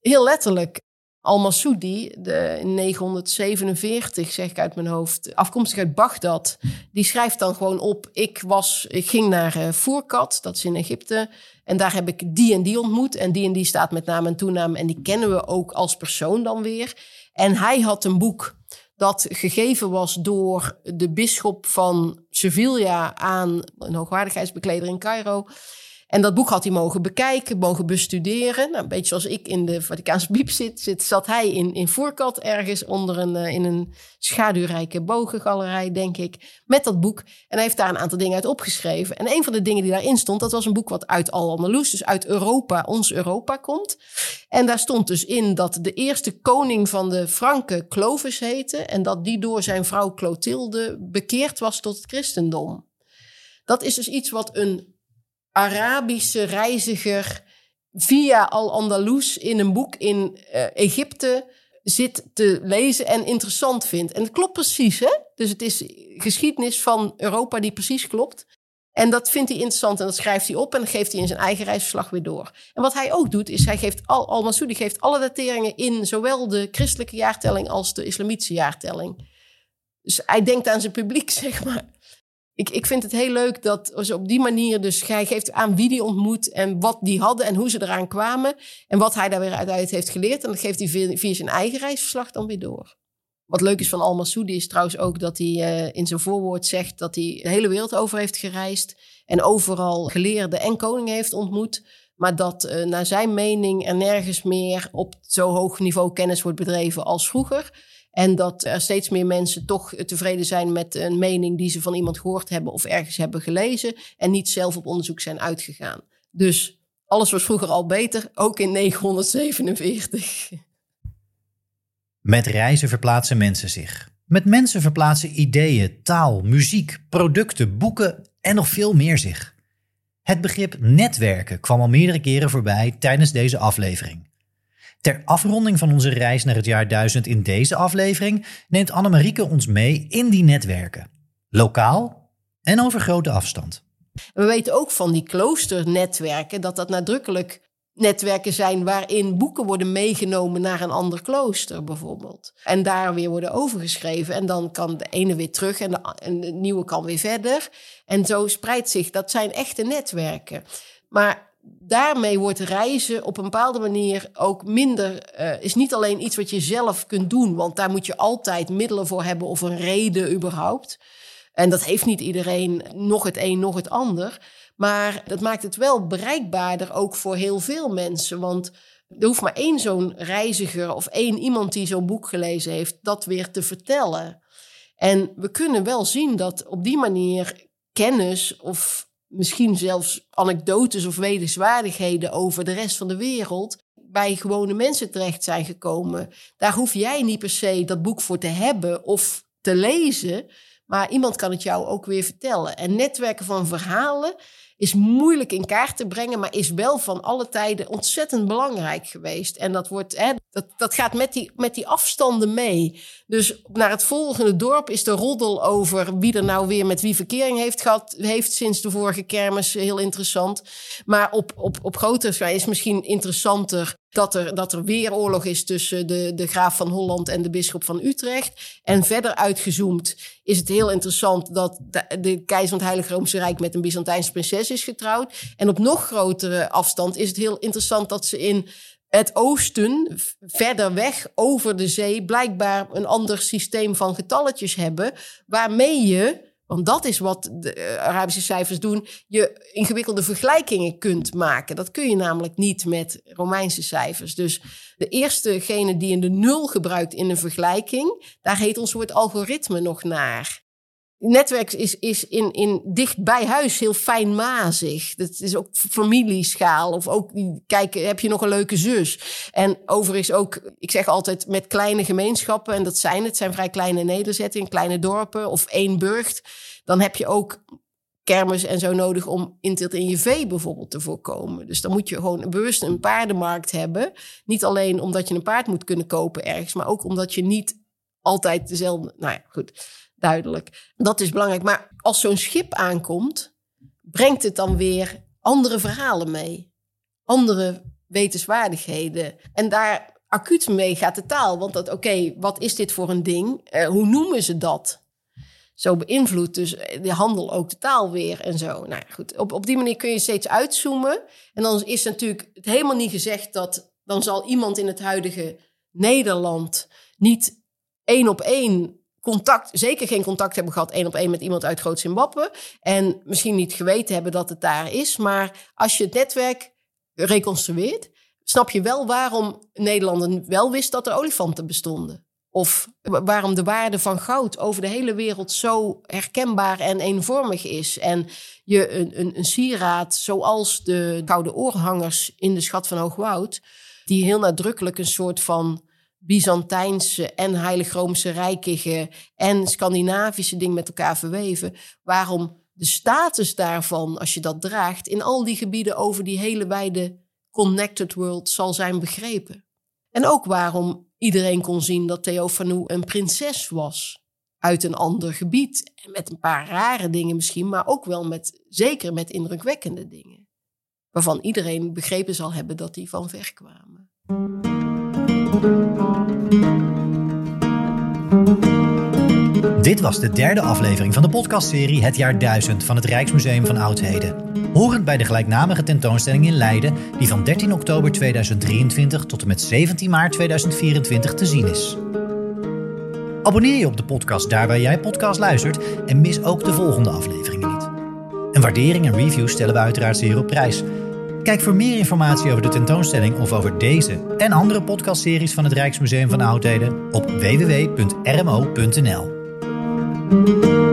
Heel letterlijk, Al-Masoudi, in 947, zeg ik uit mijn hoofd, afkomstig uit Bagdad, die schrijft dan gewoon op: ik, was, ik ging naar uh, Fourkat, dat is in Egypte, en daar heb ik die en die ontmoet. En die en die staat met naam en toenaam. En die kennen we ook als persoon dan weer. En hij had een boek dat gegeven was door de bisschop van Sevilla aan een hoogwaardigheidsbekleder in Cairo. En dat boek had hij mogen bekijken, mogen bestuderen. Nou, een beetje zoals ik in de Vaticaanse Biep zit, zat hij in, in Voorkat ergens onder een, uh, in een schaduwrijke bogengalerij, denk ik, met dat boek. En hij heeft daar een aantal dingen uit opgeschreven. En een van de dingen die daarin stond, dat was een boek wat uit Al-Andalus, dus uit Europa, ons Europa komt. En daar stond dus in dat de eerste koning van de Franken Clovis heette en dat die door zijn vrouw Clotilde bekeerd was tot het christendom. Dat is dus iets wat een Arabische reiziger via Al-Andalus in een boek in uh, Egypte zit te lezen en interessant vindt. En het klopt precies, hè? Dus het is geschiedenis van Europa die precies klopt. En dat vindt hij interessant en dat schrijft hij op en geeft hij in zijn eigen reisverslag weer door. En wat hij ook doet, is hij geeft al, Al-Masoudi geeft alle dateringen in zowel de christelijke jaartelling als de islamitische jaartelling. Dus hij denkt aan zijn publiek, zeg maar ik, ik vind het heel leuk dat ze op die manier dus hij geeft aan wie die ontmoet en wat die hadden en hoe ze eraan kwamen en wat hij daar weer uit heeft geleerd. En dat geeft hij via, zijn eigen reisverslag dan weer door. Wat leuk is van Al Masoudi is trouwens ook dat hij uh, in zijn voorwoord zegt dat hij de hele wereld over heeft gereisd en overal geleerden en koningen heeft ontmoet. Maar dat uh, naar zijn mening er nergens meer op zo hoog niveau kennis wordt bedreven als vroeger. En dat er steeds meer mensen toch tevreden zijn met een mening die ze van iemand gehoord hebben of ergens hebben gelezen en niet zelf op onderzoek zijn uitgegaan. Dus alles was vroeger al beter, ook in 947. Met reizen verplaatsen mensen zich. Met mensen verplaatsen ideeën, taal, muziek, producten, boeken en nog veel meer zich. Het begrip netwerken kwam al meerdere keren voorbij tijdens deze aflevering. Ter afronding van onze reis naar het jaar 1000 in deze aflevering neemt Annemarieke ons mee in die netwerken. Lokaal en over grote afstand. We weten ook van die kloosternetwerken dat dat nadrukkelijk netwerken zijn waarin boeken worden meegenomen naar een ander klooster bijvoorbeeld. En daar weer worden overgeschreven. En dan kan de ene weer terug en de, en de nieuwe kan weer verder. En zo spreidt zich. Dat zijn echte netwerken. Maar daarmee wordt reizen op een bepaalde manier ook minder. Uh, is niet alleen iets wat je zelf kunt doen, want daar moet je altijd middelen voor hebben of een reden überhaupt. En dat heeft niet iedereen nog het een, nog het ander. Maar dat maakt het wel bereikbaarder ook voor heel veel mensen. Want er hoeft maar één zo'n reiziger of één iemand die zo'n boek gelezen heeft, dat weer te vertellen. En we kunnen wel zien dat op die manier kennis of misschien zelfs anekdotes of wetenswaardigheden over de rest van de wereld bij gewone mensen terecht zijn gekomen. Daar hoef jij niet per se dat boek voor te hebben of te lezen, maar iemand kan het jou ook weer vertellen. En netwerken van verhalen is moeilijk in kaart te brengen, maar is wel van alle tijden ontzettend belangrijk geweest. En dat, wordt, hè, dat, gaat met die, met die afstanden mee. Dus naar het volgende dorp is de roddel over wie er nou weer met wie verkering heeft gehad, heeft sinds de vorige kermis heel interessant. Maar op, op, op grotere schaal is misschien interessanter dat er, dat er weer oorlog is tussen de, de graaf van Holland en de bisschop van Utrecht. En verder uitgezoomd is het heel interessant dat de, de keizer van het Heilige Roomse Rijk met een Byzantijnse prinses is getrouwd. En op nog grotere afstand is het heel interessant dat ze in het oosten, verder weg over de zee, blijkbaar een ander systeem van getalletjes hebben, waarmee je want dat is wat de eh, Arabische cijfers doen. Je ingewikkelde vergelijkingen kunt maken. Dat kun je namelijk niet met Romeinse cijfers. Dus de eerstegene die een de nul gebruikt in een vergelijking, daar heet ons woord algoritme nog naar. Netwerk is, is in, in dicht bij huis heel fijnmazig. Dat is ook familieschaal. Of ook, kijk, heb je nog een leuke zus? En overigens ook, ik zeg altijd met kleine gemeenschappen, en dat zijn het, zijn vrij kleine nederzettingen, kleine dorpen of één burcht. Dan heb je ook kermis en zo nodig om intilt in je vee bijvoorbeeld te voorkomen. Dus dan moet je gewoon bewust een paardenmarkt hebben. Niet alleen omdat je een paard moet kunnen kopen ergens, maar ook omdat je niet altijd dezelfde. Nou ja, goed duidelijk. Dat is belangrijk. Maar als zo'n schip aankomt, brengt het dan weer andere verhalen mee. Andere wetenswaardigheden. En daar acuut mee gaat de taal. Want dat, oké, wat is dit voor een ding? Uh, hoe noemen ze dat? Zo beïnvloedt dus de handel ook de taal weer en zo. Nou goed, op, op die manier kun je steeds uitzoomen. En dan is natuurlijk het helemaal niet gezegd dat dan zal iemand in het huidige Nederland niet één op één contact, zeker geen contact hebben gehad één op één met iemand uit Groot-Zimbabwe. En misschien niet geweten hebben dat het daar is. Maar als je het netwerk reconstrueert, snap je wel waarom Nederlanders wel wist dat er olifanten bestonden. Of waarom de waarde van goud over de hele wereld zo herkenbaar en eenvormig is. En je een, een, een sieraad zoals de gouden oorhangers in de Schat van Hoogwoud, die heel nadrukkelijk een soort van Byzantijnse en Heilig-Roomse rijkige en Scandinavische ding met elkaar verweven. Waarom de status daarvan, als je dat draagt, in al die gebieden over die hele wijde connected world zal zijn begrepen. En ook waarom iedereen kon zien dat Theofanou een prinses was uit een ander gebied. Met een paar rare dingen misschien, maar ook wel met, zeker met indrukwekkende dingen. Waarvan iedereen begrepen zal hebben dat die van ver kwamen. Dit was de derde aflevering van de podcastserie Het jaar 1000 van het Rijksmuseum van Oudheden. Horend bij de gelijknamige tentoonstelling in Leiden, die van 13 oktober 2023 tot en met 17 maart 2024 te zien is. Abonneer je op de podcast daar waar jij podcast luistert en mis ook de volgende afleveringen niet. Een waardering en review stellen we uiteraard zeer op prijs. Kijk voor meer informatie over de tentoonstelling of over deze en andere podcastseries van het Rijksmuseum van Oudheden op www.rmo.nl. Música